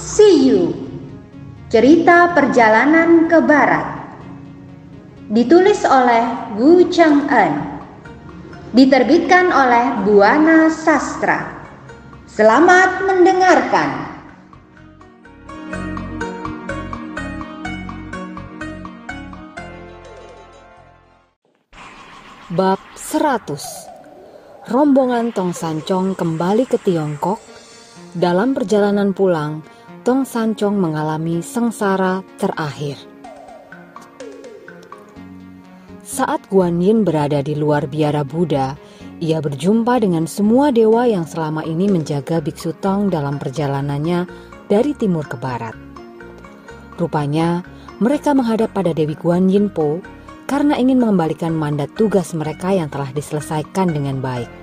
See You. Cerita Perjalanan ke Barat. Ditulis oleh Wu Cheng En Diterbitkan oleh Buana Sastra. Selamat mendengarkan. Bab 100 Rombongan Tong Sancong kembali ke Tiongkok dalam perjalanan pulang, Tong Sancong mengalami sengsara terakhir. Saat Guan Yin berada di luar biara Buddha, ia berjumpa dengan semua dewa yang selama ini menjaga Biksu Tong dalam perjalanannya dari timur ke barat. Rupanya, mereka menghadap pada Dewi Guan Yin Po karena ingin mengembalikan mandat tugas mereka yang telah diselesaikan dengan baik.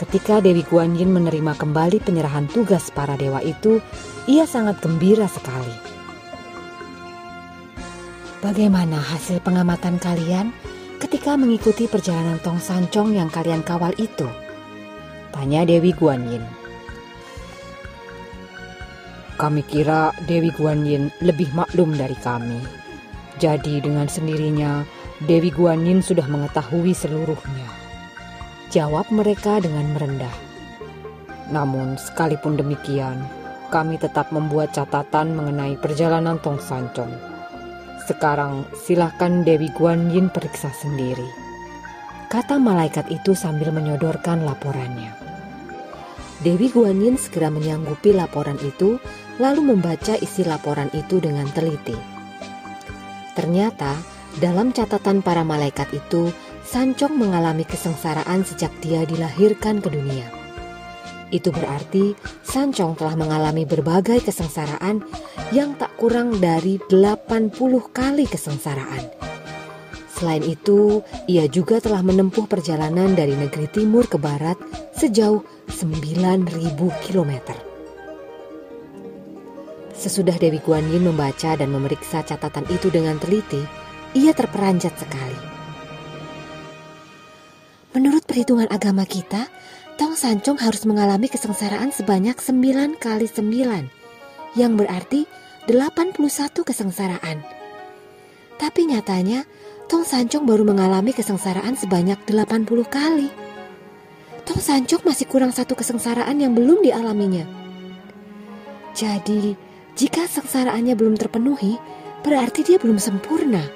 Ketika Dewi Guan Yin menerima kembali penyerahan tugas para dewa itu, ia sangat gembira sekali. Bagaimana hasil pengamatan kalian ketika mengikuti perjalanan Tong Sancong yang kalian kawal itu? Tanya Dewi Guan Yin. Kami kira Dewi Guan Yin lebih maklum dari kami. Jadi dengan sendirinya Dewi Guan Yin sudah mengetahui seluruhnya. Jawab mereka dengan merendah. Namun, sekalipun demikian, kami tetap membuat catatan mengenai perjalanan Tong Sancong. Sekarang, silahkan Dewi Guan Yin periksa sendiri. Kata malaikat itu sambil menyodorkan laporannya. Dewi Guan Yin segera menyanggupi laporan itu, lalu membaca isi laporan itu dengan teliti. Ternyata, dalam catatan para malaikat itu Sancong mengalami kesengsaraan sejak dia dilahirkan ke dunia. Itu berarti Sancong telah mengalami berbagai kesengsaraan yang tak kurang dari 80 kali kesengsaraan. Selain itu, ia juga telah menempuh perjalanan dari negeri timur ke barat sejauh 9.000 km. Sesudah Dewi Guan Yin membaca dan memeriksa catatan itu dengan teliti, ia terperanjat sekali. Menurut perhitungan agama kita, Tong Sancong harus mengalami kesengsaraan sebanyak 9 kali 9, yang berarti 81 kesengsaraan. Tapi nyatanya, Tong Sancong baru mengalami kesengsaraan sebanyak 80 kali. Tong Sancong masih kurang satu kesengsaraan yang belum dialaminya. Jadi, jika sengsaraannya belum terpenuhi, berarti dia belum sempurna,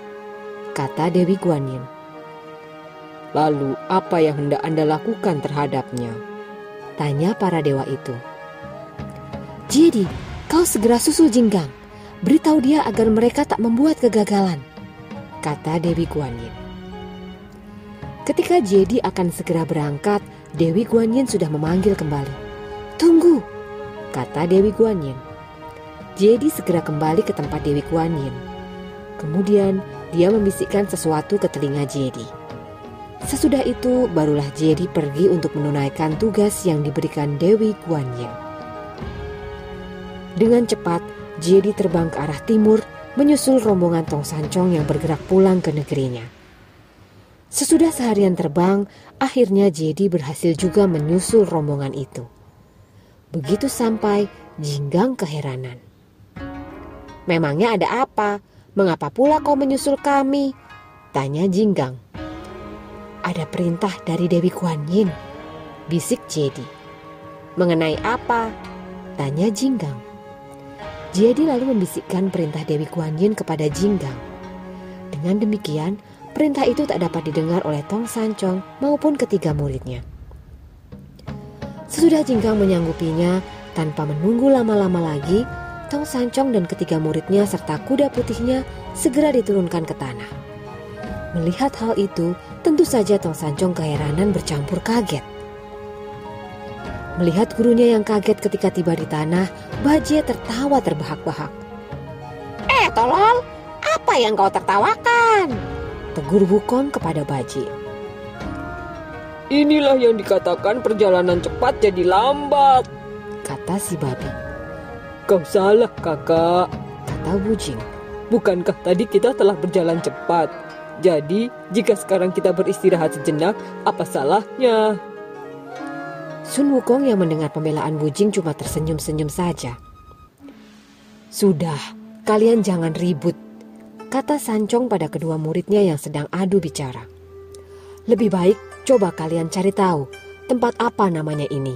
kata Dewi Guan Yin. Lalu apa yang hendak Anda lakukan terhadapnya? Tanya para dewa itu. Jadi, kau segera susul Jinggang. Beritahu dia agar mereka tak membuat kegagalan. Kata Dewi Guan Yin. Ketika Jedi akan segera berangkat, Dewi Guan Yin sudah memanggil kembali. Tunggu, kata Dewi Guan Yin. Jedi segera kembali ke tempat Dewi Guan Yin. Kemudian dia membisikkan sesuatu ke telinga Jedi. Sesudah itu, barulah Jerry pergi untuk menunaikan tugas yang diberikan Dewi Guan Yin. Dengan cepat, Jerry terbang ke arah timur, menyusul rombongan Tong Sancong yang bergerak pulang ke negerinya. Sesudah seharian terbang, akhirnya Jedi berhasil juga menyusul rombongan itu. Begitu sampai, Jinggang keheranan. Memangnya ada apa? Mengapa pula kau menyusul kami? Tanya Jinggang. Ada perintah dari Dewi Kuan Yin, bisik Jedi. Mengenai apa? Tanya Jinggang. Jedi lalu membisikkan perintah Dewi Kuan Yin kepada Jinggang. Dengan demikian, perintah itu tak dapat didengar oleh Tong Sancong maupun ketiga muridnya. Sesudah Jinggang menyanggupinya, tanpa menunggu lama-lama lagi, Tong Sancong dan ketiga muridnya serta kuda putihnya segera diturunkan ke tanah. Melihat hal itu, Tentu saja Tong Sancong keheranan bercampur kaget. Melihat gurunya yang kaget ketika tiba di tanah, Bajie tertawa terbahak-bahak. Eh tolol, apa yang kau tertawakan? Tegur Wukong kepada Bajie. Inilah yang dikatakan perjalanan cepat jadi lambat, kata si babi. Kau salah kakak, kata Wujing. Bukankah tadi kita telah berjalan cepat? Jadi, jika sekarang kita beristirahat sejenak, apa salahnya? Sun Wukong yang mendengar pembelaan Wujing cuma tersenyum-senyum saja. Sudah, kalian jangan ribut, kata Sancong pada kedua muridnya yang sedang adu bicara. Lebih baik coba kalian cari tahu tempat apa namanya ini.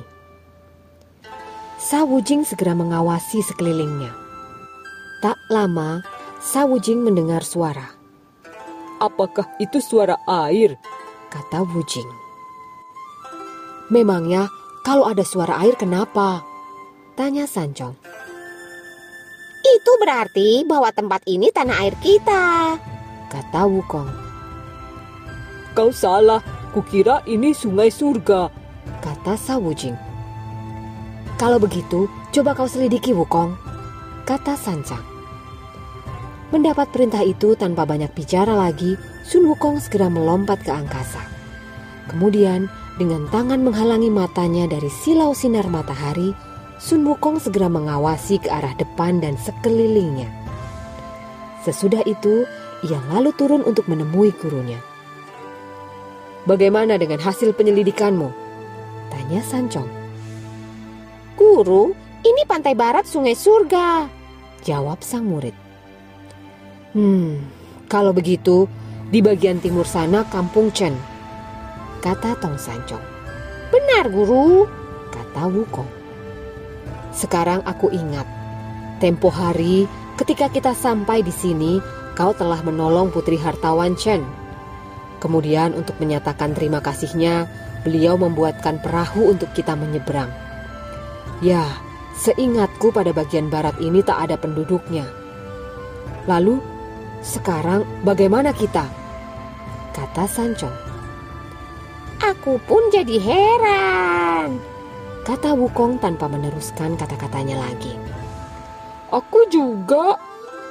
Sa Wujing segera mengawasi sekelilingnya. Tak lama, Sa Wujing mendengar suara. Apakah itu suara air? Kata Wujing. Memangnya kalau ada suara air kenapa? Tanya Sancong. Itu berarti bahwa tempat ini tanah air kita. Kata Wukong. Kau salah, kukira ini sungai surga. Kata Sa Wujing. Kalau begitu, coba kau selidiki Wukong. Kata Sancang. Mendapat perintah itu tanpa banyak bicara lagi, Sun Wukong segera melompat ke angkasa. Kemudian, dengan tangan menghalangi matanya dari silau sinar matahari, Sun Wukong segera mengawasi ke arah depan dan sekelilingnya. Sesudah itu, ia lalu turun untuk menemui gurunya. Bagaimana dengan hasil penyelidikanmu? Tanya Sancong. Guru, ini pantai barat sungai surga. Jawab sang murid. Hmm, kalau begitu, di bagian timur sana kampung Chen. Kata Tong Sancong. Benar, guru. Kata Wukong. Sekarang aku ingat, tempo hari ketika kita sampai di sini, kau telah menolong Putri Hartawan Chen. Kemudian untuk menyatakan terima kasihnya, beliau membuatkan perahu untuk kita menyeberang. Ya, seingatku pada bagian barat ini tak ada penduduknya. Lalu, sekarang bagaimana kita? Kata Sancong. Aku pun jadi heran. Kata Wukong tanpa meneruskan kata-katanya lagi. Aku juga,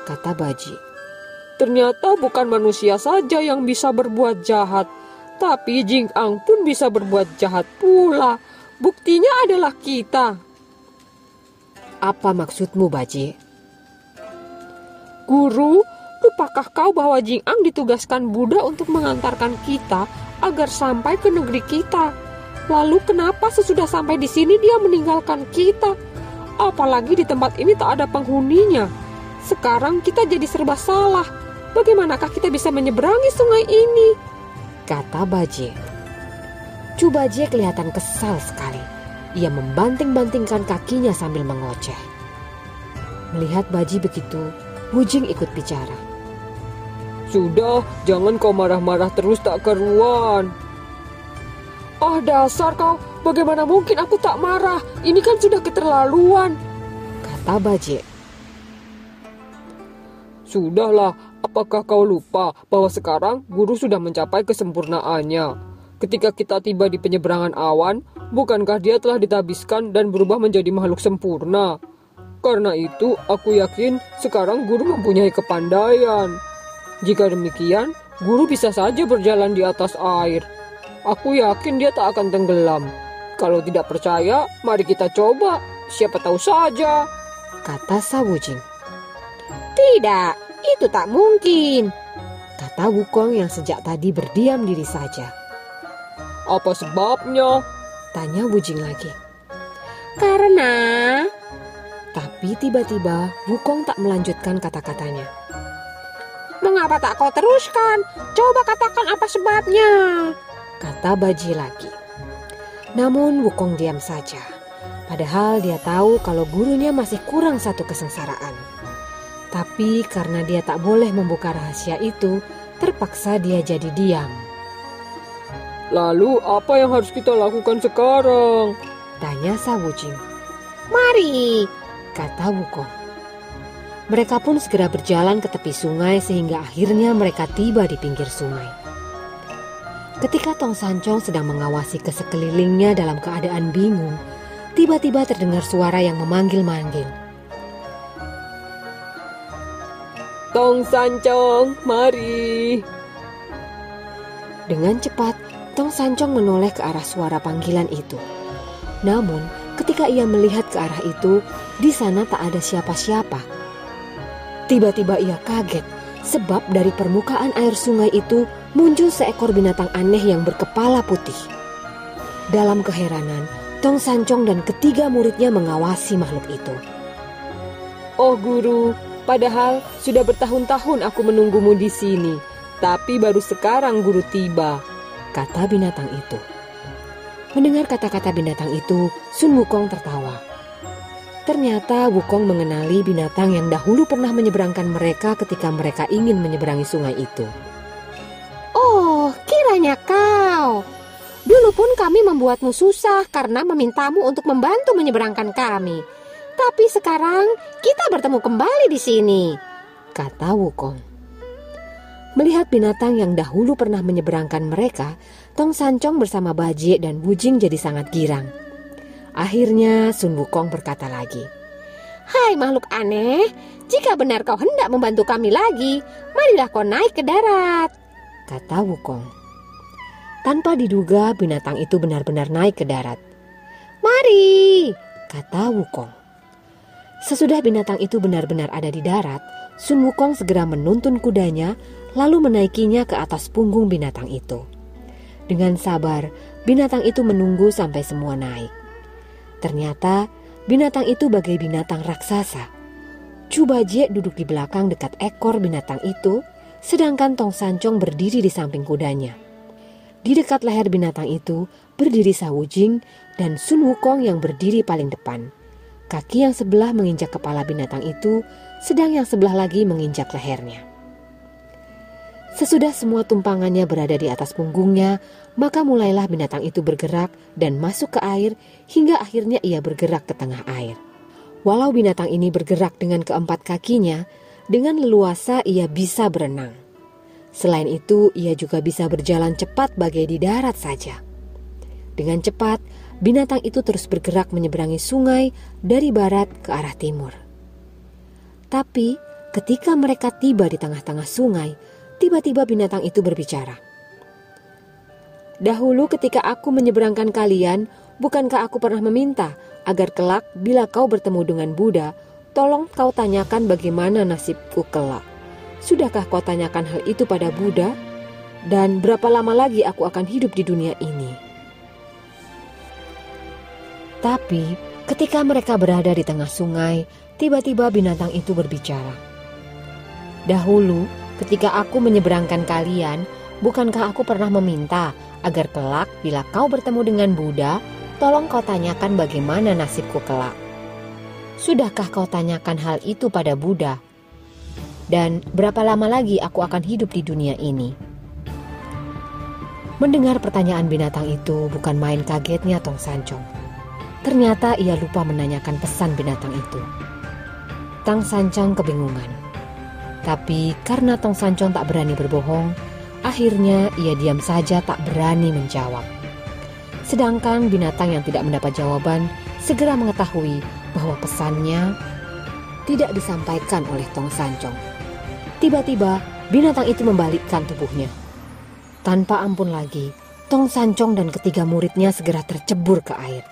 Kata Baji. ternyata bukan manusia saja yang bisa berbuat jahat, tapi Jing Ang pun bisa berbuat jahat pula. Buktinya adalah kita. Apa maksudmu, Baji? Guru, lupakah kau bahwa Jing Ang ditugaskan Buddha untuk mengantarkan kita agar sampai ke negeri kita? Lalu kenapa sesudah sampai di sini dia meninggalkan kita? Apalagi di tempat ini tak ada penghuninya. Sekarang kita jadi serba salah. Bagaimanakah kita bisa menyeberangi sungai ini? Kata Baje. Cu Baje kelihatan kesal sekali. Ia membanting-bantingkan kakinya sambil mengoceh. Melihat Baji begitu, Wujing ikut bicara. Sudah, jangan kau marah-marah terus tak keruan. Ah dasar kau, bagaimana mungkin aku tak marah? Ini kan sudah keterlaluan. Kata Baje. Sudahlah, apakah kau lupa bahwa sekarang guru sudah mencapai kesempurnaannya? Ketika kita tiba di penyeberangan awan, bukankah dia telah ditabiskan dan berubah menjadi makhluk sempurna? Karena itu, aku yakin sekarang guru mempunyai kepandaian. Jika demikian, guru bisa saja berjalan di atas air. Aku yakin dia tak akan tenggelam. Kalau tidak percaya, mari kita coba. Siapa tahu saja. Kata Sawujing. Tidak, itu tak mungkin. Kata Wukong yang sejak tadi berdiam diri saja. Apa sebabnya? Tanya Wujing lagi. Karena Tapi tiba-tiba Wukong tak melanjutkan kata-katanya. Mengapa tak kau teruskan? Coba katakan apa sebabnya. Kata Baji lagi. Namun Wukong diam saja. Padahal dia tahu kalau gurunya masih kurang satu kesengsaraan. Tapi karena dia tak boleh membuka rahasia itu, terpaksa dia jadi diam. Lalu apa yang harus kita lakukan sekarang? Tanya Sawujing. Mari, kata Wukong. Mereka pun segera berjalan ke tepi sungai sehingga akhirnya mereka tiba di pinggir sungai. Ketika Tong Sancong sedang mengawasi ke sekelilingnya dalam keadaan bingung, tiba-tiba terdengar suara yang memanggil-manggil. Tong Sancong, mari. Dengan cepat, Tong Sancong menoleh ke arah suara panggilan itu. Namun, ketika ia melihat ke arah itu, di sana tak ada siapa-siapa. Tiba-tiba ia kaget sebab dari permukaan air sungai itu muncul seekor binatang aneh yang berkepala putih. Dalam keheranan, Tong Sancong dan ketiga muridnya mengawasi makhluk itu. Oh guru, padahal sudah bertahun-tahun aku menunggumu di sini, tapi baru sekarang guru tiba, kata binatang itu. Mendengar kata-kata binatang itu, Sun Wukong tertawa. Ternyata Wukong mengenali binatang yang dahulu pernah menyeberangkan mereka ketika mereka ingin menyeberangi sungai itu. Oh, kiranya kau. Dulu pun kami membuatmu susah karena memintamu untuk membantu menyeberangkan kami. Tapi sekarang kita bertemu kembali di sini, kata Wukong. Melihat binatang yang dahulu pernah menyeberangkan mereka, Tong Sancong bersama Baje dan Bujing jadi sangat girang. Akhirnya Sun Wukong berkata lagi, Hai makhluk aneh, jika benar kau hendak membantu kami lagi, marilah kau naik ke darat, kata Wukong. Tanpa diduga binatang itu benar-benar naik ke darat. Mari, kata Wukong. Sesudah binatang itu benar-benar ada di darat, Sun Wukong segera menuntun kudanya lalu menaikinya ke atas punggung binatang itu. Dengan sabar, binatang itu menunggu sampai semua naik. Ternyata binatang itu bagai binatang raksasa. Cubaje duduk di belakang dekat ekor binatang itu, sedangkan Tong Sancong berdiri di samping kudanya. Di dekat leher binatang itu berdiri Sawujing dan Sun Wukong yang berdiri paling depan. Kaki yang sebelah menginjak kepala binatang itu, sedang yang sebelah lagi menginjak lehernya. Sesudah semua tumpangannya berada di atas punggungnya, maka mulailah binatang itu bergerak dan masuk ke air hingga akhirnya ia bergerak ke tengah air. Walau binatang ini bergerak dengan keempat kakinya, dengan leluasa ia bisa berenang. Selain itu, ia juga bisa berjalan cepat bagai di darat saja. Dengan cepat, binatang itu terus bergerak menyeberangi sungai dari barat ke arah timur. Tapi, ketika mereka tiba di tengah-tengah sungai, Tiba-tiba binatang itu berbicara. Dahulu ketika aku menyeberangkan kalian, bukankah aku pernah meminta agar kelak bila kau bertemu dengan Buddha, tolong kau tanyakan bagaimana nasibku kelak. Sudahkah kau tanyakan hal itu pada Buddha? Dan berapa lama lagi aku akan hidup di dunia ini? Tapi ketika mereka berada di tengah sungai, tiba-tiba binatang itu berbicara. Dahulu Ketika aku menyeberangkan kalian, bukankah aku pernah meminta agar kelak bila kau bertemu dengan Buddha, tolong kau tanyakan bagaimana nasibku kelak. Sudahkah kau tanyakan hal itu pada Buddha? Dan berapa lama lagi aku akan hidup di dunia ini? Mendengar pertanyaan binatang itu bukan main kagetnya Tong Sancong. Ternyata ia lupa menanyakan pesan binatang itu. Tang Sancang kebingungan. Tapi karena Tong Sancong tak berani berbohong, akhirnya ia diam saja tak berani menjawab. Sedangkan binatang yang tidak mendapat jawaban segera mengetahui bahwa pesannya tidak disampaikan oleh Tong Sancong. Tiba-tiba binatang itu membalikkan tubuhnya. Tanpa ampun lagi, Tong Sancong dan ketiga muridnya segera tercebur ke air.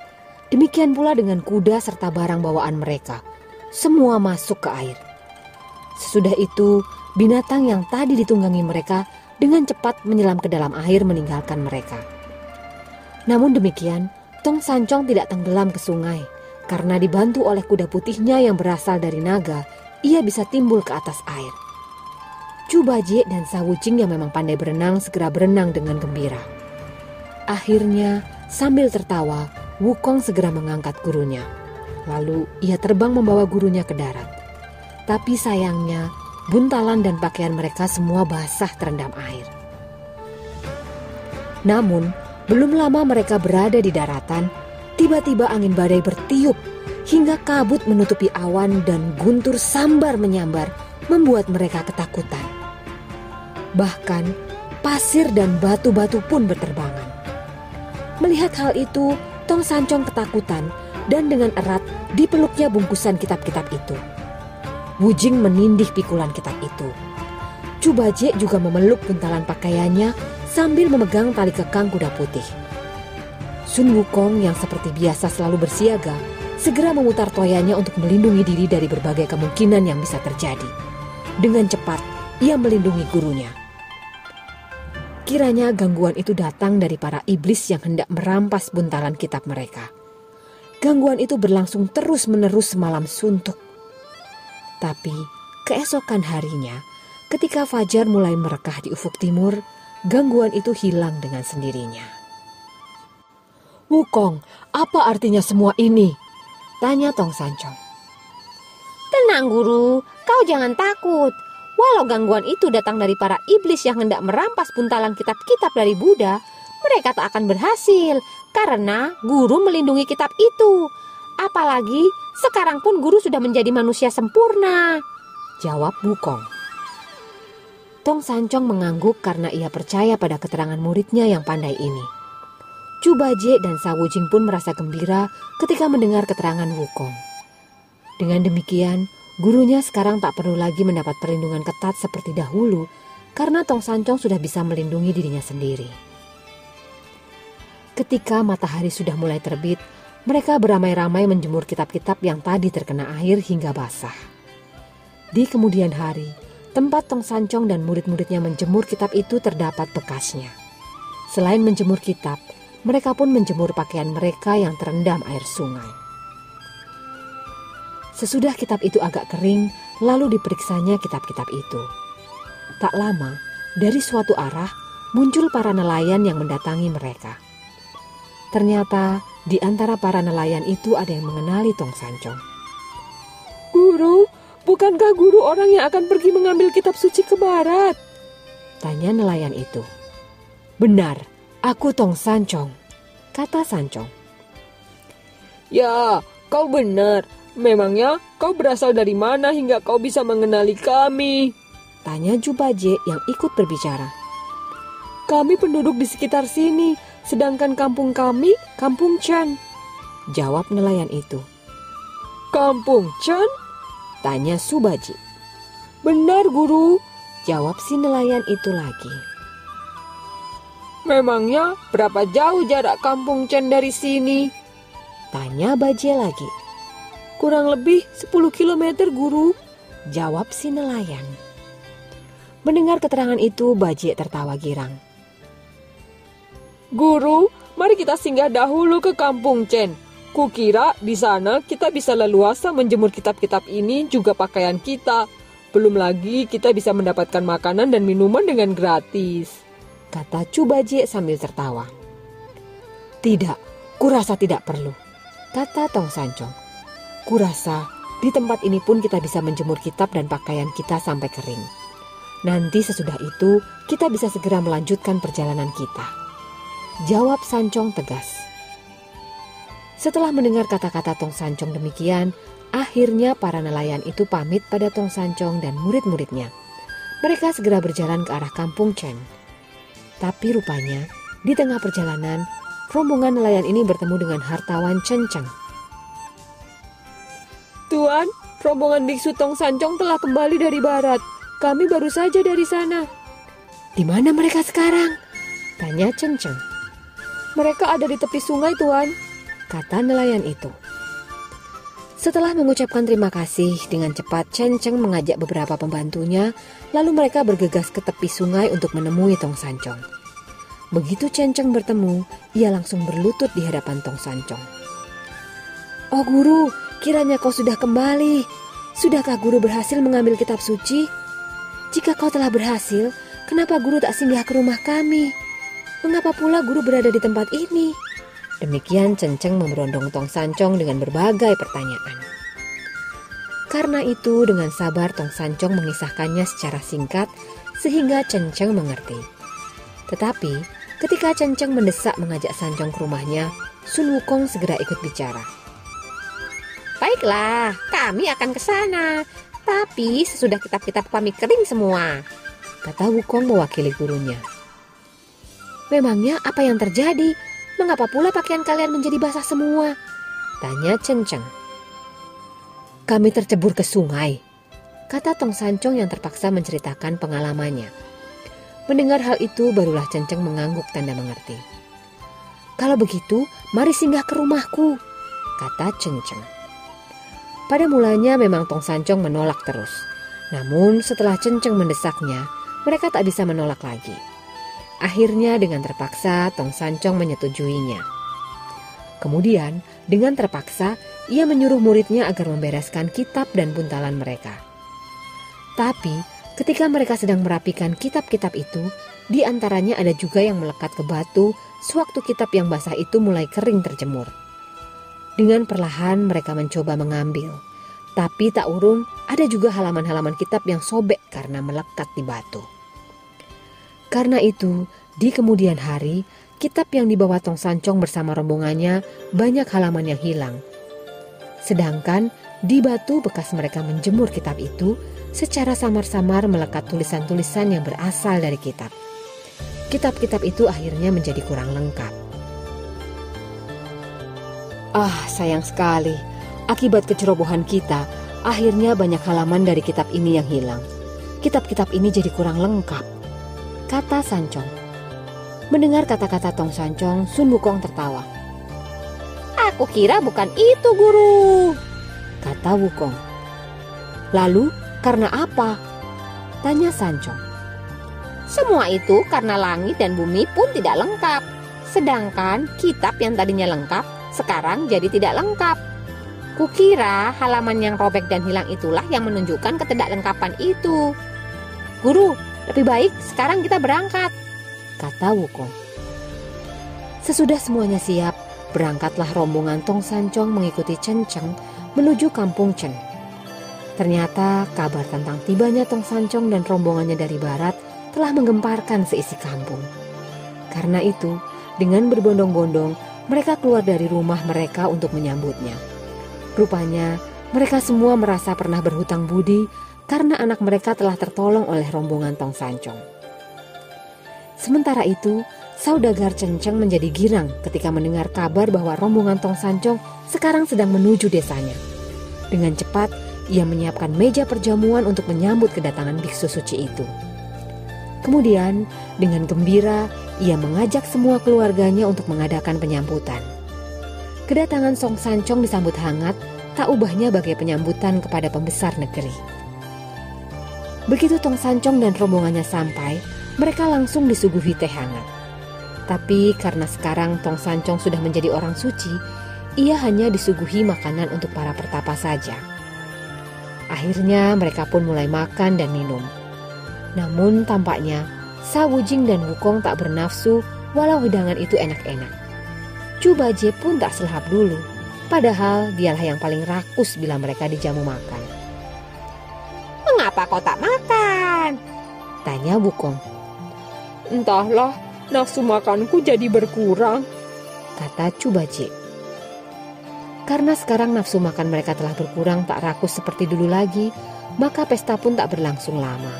Demikian pula dengan kuda serta barang bawaan mereka. Semua masuk ke air. Sesudah itu, binatang yang tadi ditunggangi mereka dengan cepat menyelam ke dalam air meninggalkan mereka. Namun demikian, Tong Sancong tidak tenggelam ke sungai karena dibantu oleh kuda putihnya yang berasal dari naga, ia bisa timbul ke atas air. Chu Baji dan Sawucing yang memang pandai berenang segera berenang dengan gembira. Akhirnya, sambil tertawa, Wukong segera mengangkat gurunya. Lalu ia terbang membawa gurunya ke darat. Tapi sayangnya, buntalan dan pakaian mereka semua basah terendam air. Namun, belum lama mereka berada di daratan, tiba-tiba angin badai bertiup hingga kabut menutupi awan dan guntur sambar menyambar membuat mereka ketakutan. Bahkan, pasir dan batu-batu pun berterbangan. Melihat hal itu, Tong Sancong ketakutan dan dengan erat dipeluknya bungkusan kitab-kitab itu. Wujing menindih pikulan kitab itu. Cubaje juga memeluk buntalan pakaiannya sambil memegang tali kekang kuda putih. Sun Wukong yang seperti biasa selalu bersiaga, segera memutar toyanya untuk melindungi diri dari berbagai kemungkinan yang bisa terjadi. Dengan cepat, ia melindungi gurunya. Kiranya gangguan itu datang dari para iblis yang hendak merampas buntalan kitab mereka. Gangguan itu berlangsung terus-menerus semalam suntuk. Tapi keesokan harinya, ketika fajar mulai merekah di ufuk timur, gangguan itu hilang dengan sendirinya. Wukong, apa artinya semua ini? Tanya Tong Sancong. Tenang guru, kau jangan takut. Walau gangguan itu datang dari para iblis yang hendak merampas buntalan kitab-kitab dari Buddha, mereka tak akan berhasil karena guru melindungi kitab itu. Apalagi sekarang pun guru sudah menjadi manusia sempurna. Jawab Wukong. Tong Sancong mengangguk karena ia percaya pada keterangan muridnya yang pandai ini. Chu Baje dan Sawu Jing pun merasa gembira ketika mendengar keterangan Wukong. Dengan demikian, gurunya sekarang tak perlu lagi mendapat perlindungan ketat seperti dahulu karena Tong Sancong sudah bisa melindungi dirinya sendiri. Ketika matahari sudah mulai terbit, mereka beramai-ramai menjemur kitab-kitab yang tadi terkena air hingga basah. Di kemudian hari, tempat Tong Sancong dan murid-muridnya menjemur kitab itu terdapat bekasnya. Selain menjemur kitab, mereka pun menjemur pakaian mereka yang terendam air sungai. Sesudah kitab itu agak kering, lalu diperiksanya kitab-kitab itu. Tak lama, dari suatu arah muncul para nelayan yang mendatangi mereka. Ternyata di antara para nelayan itu ada yang mengenali Tong Sancong. Guru, bukankah guru orang yang akan pergi mengambil kitab suci ke barat? Tanya nelayan itu. Benar, aku Tong Sancong, kata Sancong. Ya, kau benar. Memangnya kau berasal dari mana hingga kau bisa mengenali kami? Tanya Jubaje yang ikut berbicara. Kami penduduk di sekitar sini, sedangkan kampung kami Kampung Chan. Jawab nelayan itu. Kampung Chan? Tanya Subaji. Benar guru, jawab si nelayan itu lagi. Memangnya berapa jauh jarak Kampung Chan dari sini? Tanya Baje lagi. Kurang lebih 10 km guru, jawab si nelayan. Mendengar keterangan itu, Baje tertawa girang. Guru, mari kita singgah dahulu ke kampung Chen. Kukira di sana kita bisa leluasa menjemur kitab-kitab ini juga pakaian kita. Belum lagi kita bisa mendapatkan makanan dan minuman dengan gratis. Kata Cubaje sambil tertawa. Tidak, kurasa tidak perlu. Kata Tong Sancong. Kurasa di tempat ini pun kita bisa menjemur kitab dan pakaian kita sampai kering. Nanti sesudah itu kita bisa segera melanjutkan perjalanan kita. Jawab Sancong tegas. Setelah mendengar kata-kata Tong Sancong demikian, akhirnya para nelayan itu pamit pada Tong Sancong dan murid-muridnya. Mereka segera berjalan ke arah kampung Chen. Tapi rupanya, di tengah perjalanan, rombongan nelayan ini bertemu dengan hartawan Chen Cheng Tuan, rombongan biksu Tong Sancong telah kembali dari barat. Kami baru saja dari sana. Di mana mereka sekarang? Tanya Ceng Ceng. Mereka ada di tepi sungai, Tuan. Kata nelayan itu. Setelah mengucapkan terima kasih, dengan cepat Chen Cheng mengajak beberapa pembantunya, lalu mereka bergegas ke tepi sungai untuk menemui Tong Sancong. Begitu Chen Cheng bertemu, ia langsung berlutut di hadapan Tong Sancong. Oh guru, Kiranya kau sudah kembali. Sudahkah guru berhasil mengambil kitab suci? Jika kau telah berhasil, kenapa guru tak singgah ke rumah kami? Mengapa pula guru berada di tempat ini? Demikian Cenceng memberondong Tong Sancong dengan berbagai pertanyaan. Karena itu dengan sabar Tong Sancong mengisahkannya secara singkat sehingga Cenceng mengerti. Tetapi ketika Cenceng mendesak mengajak Sancong ke rumahnya, Sun Wukong segera ikut bicara. Baiklah, kami akan ke sana. Tapi sesudah kitab-kitab kami kering semua. Kata Wukong mewakili gurunya. Memangnya apa yang terjadi? Mengapa pula pakaian kalian menjadi basah semua? Tanya Chen Cheng. Kami tercebur ke sungai. Kata Tong Sancong yang terpaksa menceritakan pengalamannya. Mendengar hal itu, barulah Chen Cheng mengangguk tanda mengerti. Kalau begitu, mari singgah ke rumahku, kata Chen Cheng. Pada mulanya memang Tong Sancong menolak terus. Namun setelah Cenceng mendesaknya, mereka tak bisa menolak lagi. Akhirnya dengan terpaksa Tong Sancong menyetujuinya. Kemudian dengan terpaksa ia menyuruh muridnya agar membereskan kitab dan buntalan mereka. Tapi ketika mereka sedang merapikan kitab-kitab itu, di antaranya ada juga yang melekat ke batu sewaktu kitab yang basah itu mulai kering terjemur. Dengan perlahan mereka mencoba mengambil, tapi tak urung ada juga halaman-halaman kitab yang sobek karena melekat di batu. Karena itu, di kemudian hari, kitab yang dibawa Tong Sancong bersama rombongannya banyak halaman yang hilang. Sedangkan di batu bekas mereka menjemur kitab itu, secara samar-samar melekat tulisan-tulisan yang berasal dari kitab. Kitab-kitab itu akhirnya menjadi kurang lengkap. Ah, sayang sekali. Akibat kecerobohan kita, akhirnya banyak halaman dari kitab ini yang hilang. Kitab-kitab ini jadi kurang lengkap. Kata Sancong. Mendengar kata-kata Tong Sancong, Sun Wukong tertawa. Aku kira bukan itu, guru. Kata Wukong. Lalu, karena apa? Tanya Sancong. Semua itu karena langit dan bumi pun tidak lengkap. Sedangkan kitab yang tadinya lengkap, sekarang jadi tidak lengkap. Kukira halaman yang robek dan hilang itulah yang menunjukkan ketidaklengkapan itu. Guru, lebih baik sekarang kita berangkat, kata Wukong. Sesudah semuanya siap, berangkatlah rombongan Tong Sancong mengikuti Chen Cheng menuju kampung Chen. Ternyata kabar tentang tibanya Tong Sancong dan rombongannya dari barat telah menggemparkan seisi kampung. Karena itu, dengan berbondong-bondong, mereka keluar dari rumah mereka untuk menyambutnya. Rupanya, mereka semua merasa pernah berhutang budi karena anak mereka telah tertolong oleh rombongan Tong Sancong. Sementara itu, saudagar Cenceng menjadi girang ketika mendengar kabar bahwa rombongan Tong Sancong sekarang sedang menuju desanya. Dengan cepat, ia menyiapkan meja perjamuan untuk menyambut kedatangan biksu suci itu. Kemudian, dengan gembira, ia mengajak semua keluarganya untuk mengadakan penyambutan. Kedatangan Song Sancong disambut hangat, tak ubahnya bagai penyambutan kepada pembesar negeri. Begitu Tong Sancong dan rombongannya sampai, mereka langsung disuguhi teh hangat. Tapi karena sekarang Tong Sancong sudah menjadi orang suci, ia hanya disuguhi makanan untuk para pertapa saja. Akhirnya mereka pun mulai makan dan minum. Namun tampaknya Sa Wujing dan Wukong tak bernafsu walau hidangan itu enak-enak. Chu Baje pun tak selahap dulu, padahal dialah yang paling rakus bila mereka dijamu makan. Mengapa kau tak makan? Tanya Wukong. Entahlah, nafsu makanku jadi berkurang, kata Chu Baje. Karena sekarang nafsu makan mereka telah berkurang tak rakus seperti dulu lagi, maka pesta pun tak berlangsung lama.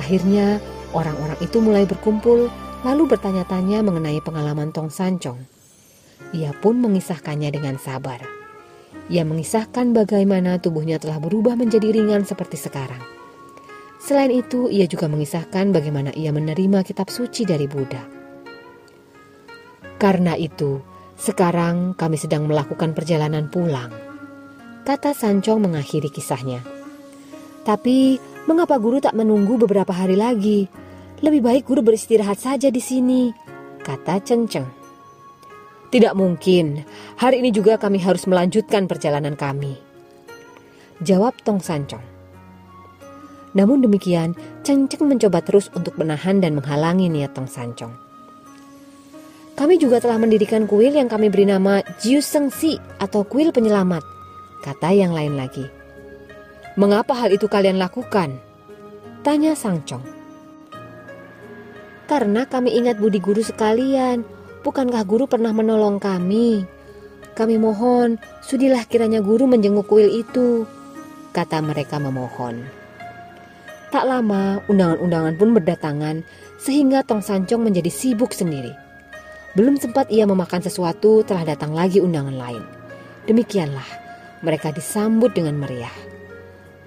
Akhirnya, orang-orang itu mulai berkumpul lalu bertanya-tanya mengenai pengalaman Tong Sancong. Ia pun mengisahkannya dengan sabar. Ia mengisahkan bagaimana tubuhnya telah berubah menjadi ringan seperti sekarang. Selain itu, ia juga mengisahkan bagaimana ia menerima kitab suci dari Buddha. Karena itu, sekarang kami sedang melakukan perjalanan pulang. Kata Sancong mengakhiri kisahnya. Tapi Mengapa guru tak menunggu beberapa hari lagi? Lebih baik guru beristirahat saja di sini, kata Cenceng. Tidak mungkin, hari ini juga kami harus melanjutkan perjalanan kami. Jawab Tong Sancong. Namun demikian, Cenceng mencoba terus untuk menahan dan menghalangi niat Tong Sancong. Kami juga telah mendirikan kuil yang kami beri nama Jiu Seng Si atau kuil penyelamat, kata yang lain lagi. Mengapa hal itu kalian lakukan? Tanya Sang Chong. Karena kami ingat budi guru sekalian. Bukankah guru pernah menolong kami? Kami mohon, sudilah kiranya guru menjenguk kuil itu. Kata mereka memohon. Tak lama, undangan-undangan pun berdatangan, sehingga Tong Sancong menjadi sibuk sendiri. Belum sempat ia memakan sesuatu, telah datang lagi undangan lain. Demikianlah, mereka disambut dengan meriah.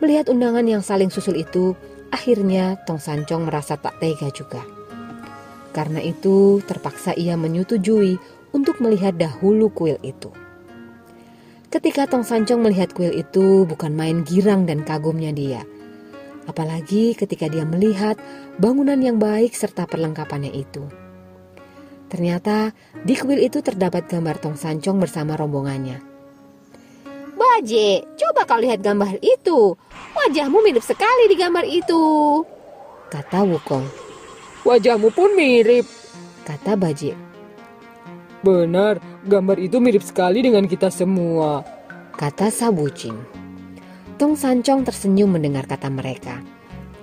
Melihat undangan yang saling susul itu, akhirnya Tong Sancong merasa tak tega juga. Karena itu, terpaksa ia menyetujui untuk melihat dahulu kuil itu. Ketika Tong Sancong melihat kuil itu, bukan main girang dan kagumnya dia. Apalagi ketika dia melihat bangunan yang baik serta perlengkapannya itu. Ternyata di kuil itu terdapat gambar Tong Sancong bersama rombongannya. Baje, coba kau lihat gambar itu? Wajahmu mirip sekali di gambar itu. Kata Wukong. Wajahmu pun mirip. Kata Bajie. Benar, gambar itu mirip sekali dengan kita semua. Kata Sabucing. Tong Sancong tersenyum mendengar kata mereka.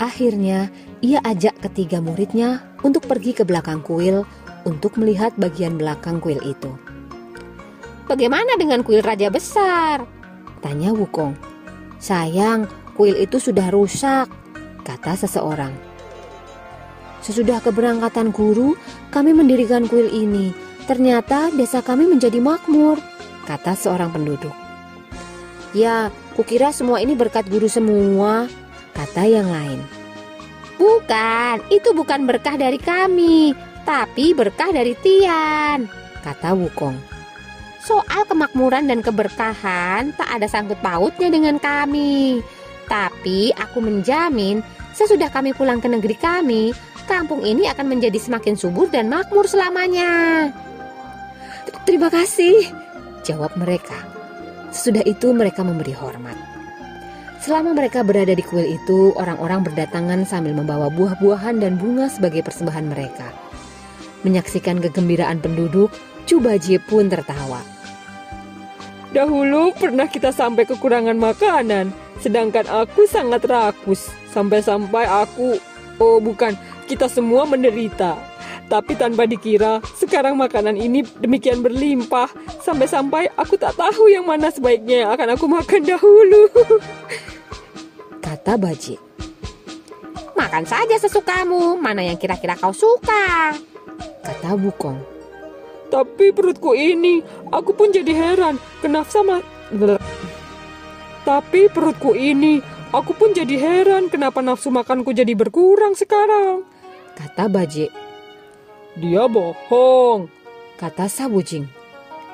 Akhirnya, ia ajak ketiga muridnya untuk pergi ke belakang kuil untuk melihat bagian belakang kuil itu. Bagaimana dengan kuil raja besar? Tanya Wukong. Sayang, kuil itu sudah rusak, kata seseorang. Sesudah keberangkatan guru, kami mendirikan kuil ini Ternyata desa kami menjadi makmur, kata seorang penduduk. Ya, kukira semua ini berkat guru semua, kata yang lain. Bukan, itu bukan berkah dari kami, tapi berkah dari Tian, kata Wukong. Soal kemakmuran dan keberkahan tak ada sangkut pautnya dengan kami. Tapi aku menjamin sesudah kami pulang ke negeri kami, kampung ini akan menjadi semakin subur dan makmur selamanya. Terima kasih, jawab mereka. Sesudah itu mereka memberi hormat. Selama mereka berada di kuil itu, orang-orang berdatangan sambil membawa buah-buahan dan bunga sebagai persembahan mereka. Menyaksikan kegembiraan penduduk, Cubaji pun tertawa. Dahulu pernah kita sampai kekurangan makanan, sedangkan aku sangat rakus. Sampai-sampai aku, oh bukan, kita semua menderita. Tapi tanpa dikira, sekarang makanan ini demikian berlimpah sampai-sampai aku tak tahu yang mana sebaiknya yang akan aku makan dahulu. Kata Baji. Makan saja sesukamu, mana yang kira-kira kau suka. Kata Bukong. Tapi perutku ini, aku pun jadi heran, kenapa sama... Tapi perutku ini, aku pun jadi heran kenapa nafsu makanku jadi berkurang sekarang. Kata Baji. Dia bohong, kata Sabujing.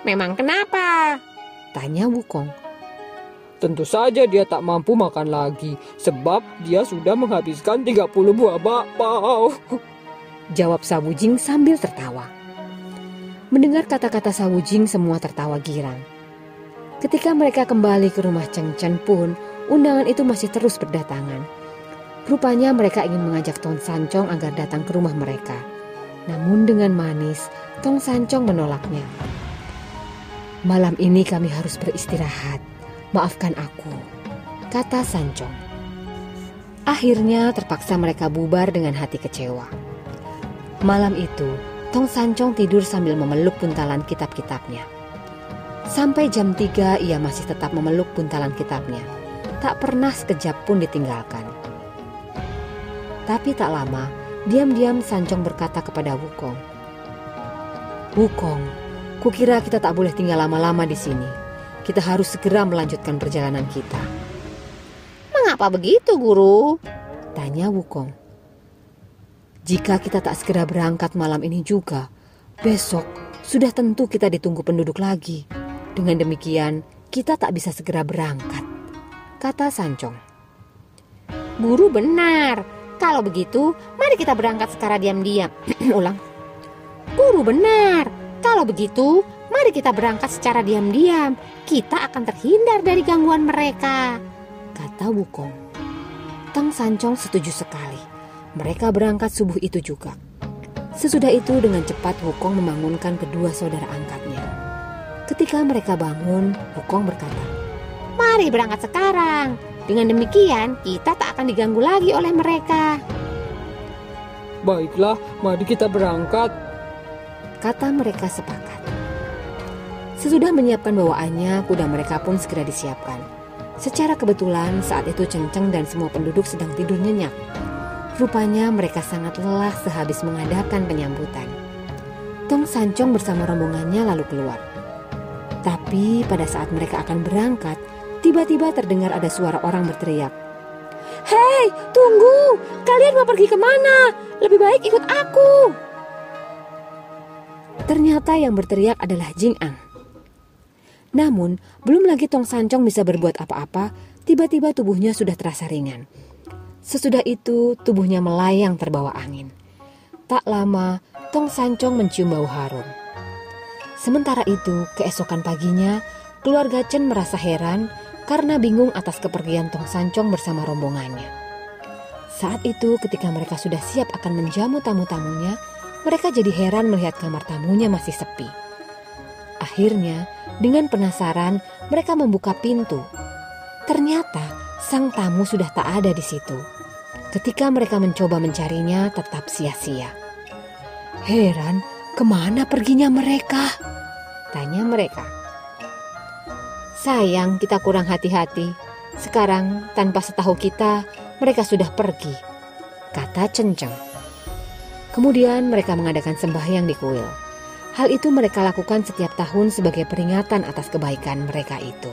Memang kenapa? Tanya Wukong. Tentu saja dia tak mampu makan lagi, sebab dia sudah menghabiskan 30 buah bakpao. Jawab Sabujing sambil tertawa. Mendengar kata-kata Sabujing semua tertawa girang. Ketika mereka kembali ke rumah Cheng Chen pun, undangan itu masih terus berdatangan. Rupanya mereka ingin mengajak Ton Sancong agar datang ke rumah mereka. Namun dengan manis, Tong Sancong menolaknya. Malam ini kami harus beristirahat. Maafkan aku, kata Sancong. Akhirnya terpaksa mereka bubar dengan hati kecewa. Malam itu, Tong Sancong tidur sambil memeluk buntalan kitab-kitabnya. Sampai jam 3 ia masih tetap memeluk buntalan kitabnya. Tak pernah sekejap pun ditinggalkan. Tapi tak lama, Diam-diam Sancong berkata kepada Wukong. Wukong, kukira kita tak boleh tinggal lama-lama di sini. Kita harus segera melanjutkan perjalanan kita. Mengapa begitu, Guru? Tanya Wukong. Jika kita tak segera berangkat malam ini juga, besok sudah tentu kita ditunggu penduduk lagi. Dengan demikian, kita tak bisa segera berangkat, kata Sancong. Guru benar, kalau begitu, mari kita berangkat secara diam-diam. Ulang. Guru benar. Kalau begitu, mari kita berangkat secara diam-diam. Kita akan terhindar dari gangguan mereka. Kata Wukong. Tang Sancong setuju sekali. Mereka berangkat subuh itu juga. Sesudah itu dengan cepat Wukong membangunkan kedua saudara angkatnya. Ketika mereka bangun, Wukong berkata, Mari berangkat sekarang. Dengan demikian, kita tak akan diganggu lagi oleh mereka. Baiklah, mari kita berangkat. Kata mereka sepakat. Sesudah menyiapkan bawaannya, kuda mereka pun segera disiapkan. Secara kebetulan, saat itu Cenceng dan semua penduduk sedang tidur nyenyak. Rupanya mereka sangat lelah sehabis mengadakan penyambutan. Tong Sancong bersama rombongannya lalu keluar. Tapi pada saat mereka akan berangkat, Tiba-tiba terdengar ada suara orang berteriak. Hei, tunggu! Kalian mau pergi ke mana? Lebih baik ikut aku! Ternyata yang berteriak adalah Jing Ang. Namun, belum lagi Tong Sancong bisa berbuat apa-apa, tiba-tiba tubuhnya sudah terasa ringan. Sesudah itu, tubuhnya melayang terbawa angin. Tak lama, Tong Sancong mencium bau harum. Sementara itu, keesokan paginya, keluarga Chen merasa heran karena bingung atas kepergian Tong Sancong bersama rombongannya. Saat itu ketika mereka sudah siap akan menjamu tamu-tamunya, mereka jadi heran melihat kamar tamunya masih sepi. Akhirnya, dengan penasaran, mereka membuka pintu. Ternyata sang tamu sudah tak ada di situ. Ketika mereka mencoba mencarinya, tetap sia-sia. Heran, ke mana perginya mereka? Tanya mereka. Sayang kita kurang hati-hati. Sekarang tanpa setahu kita, mereka sudah pergi. Kata Cenceng. Kemudian mereka mengadakan sembahyang di kuil. Hal itu mereka lakukan setiap tahun sebagai peringatan atas kebaikan mereka itu.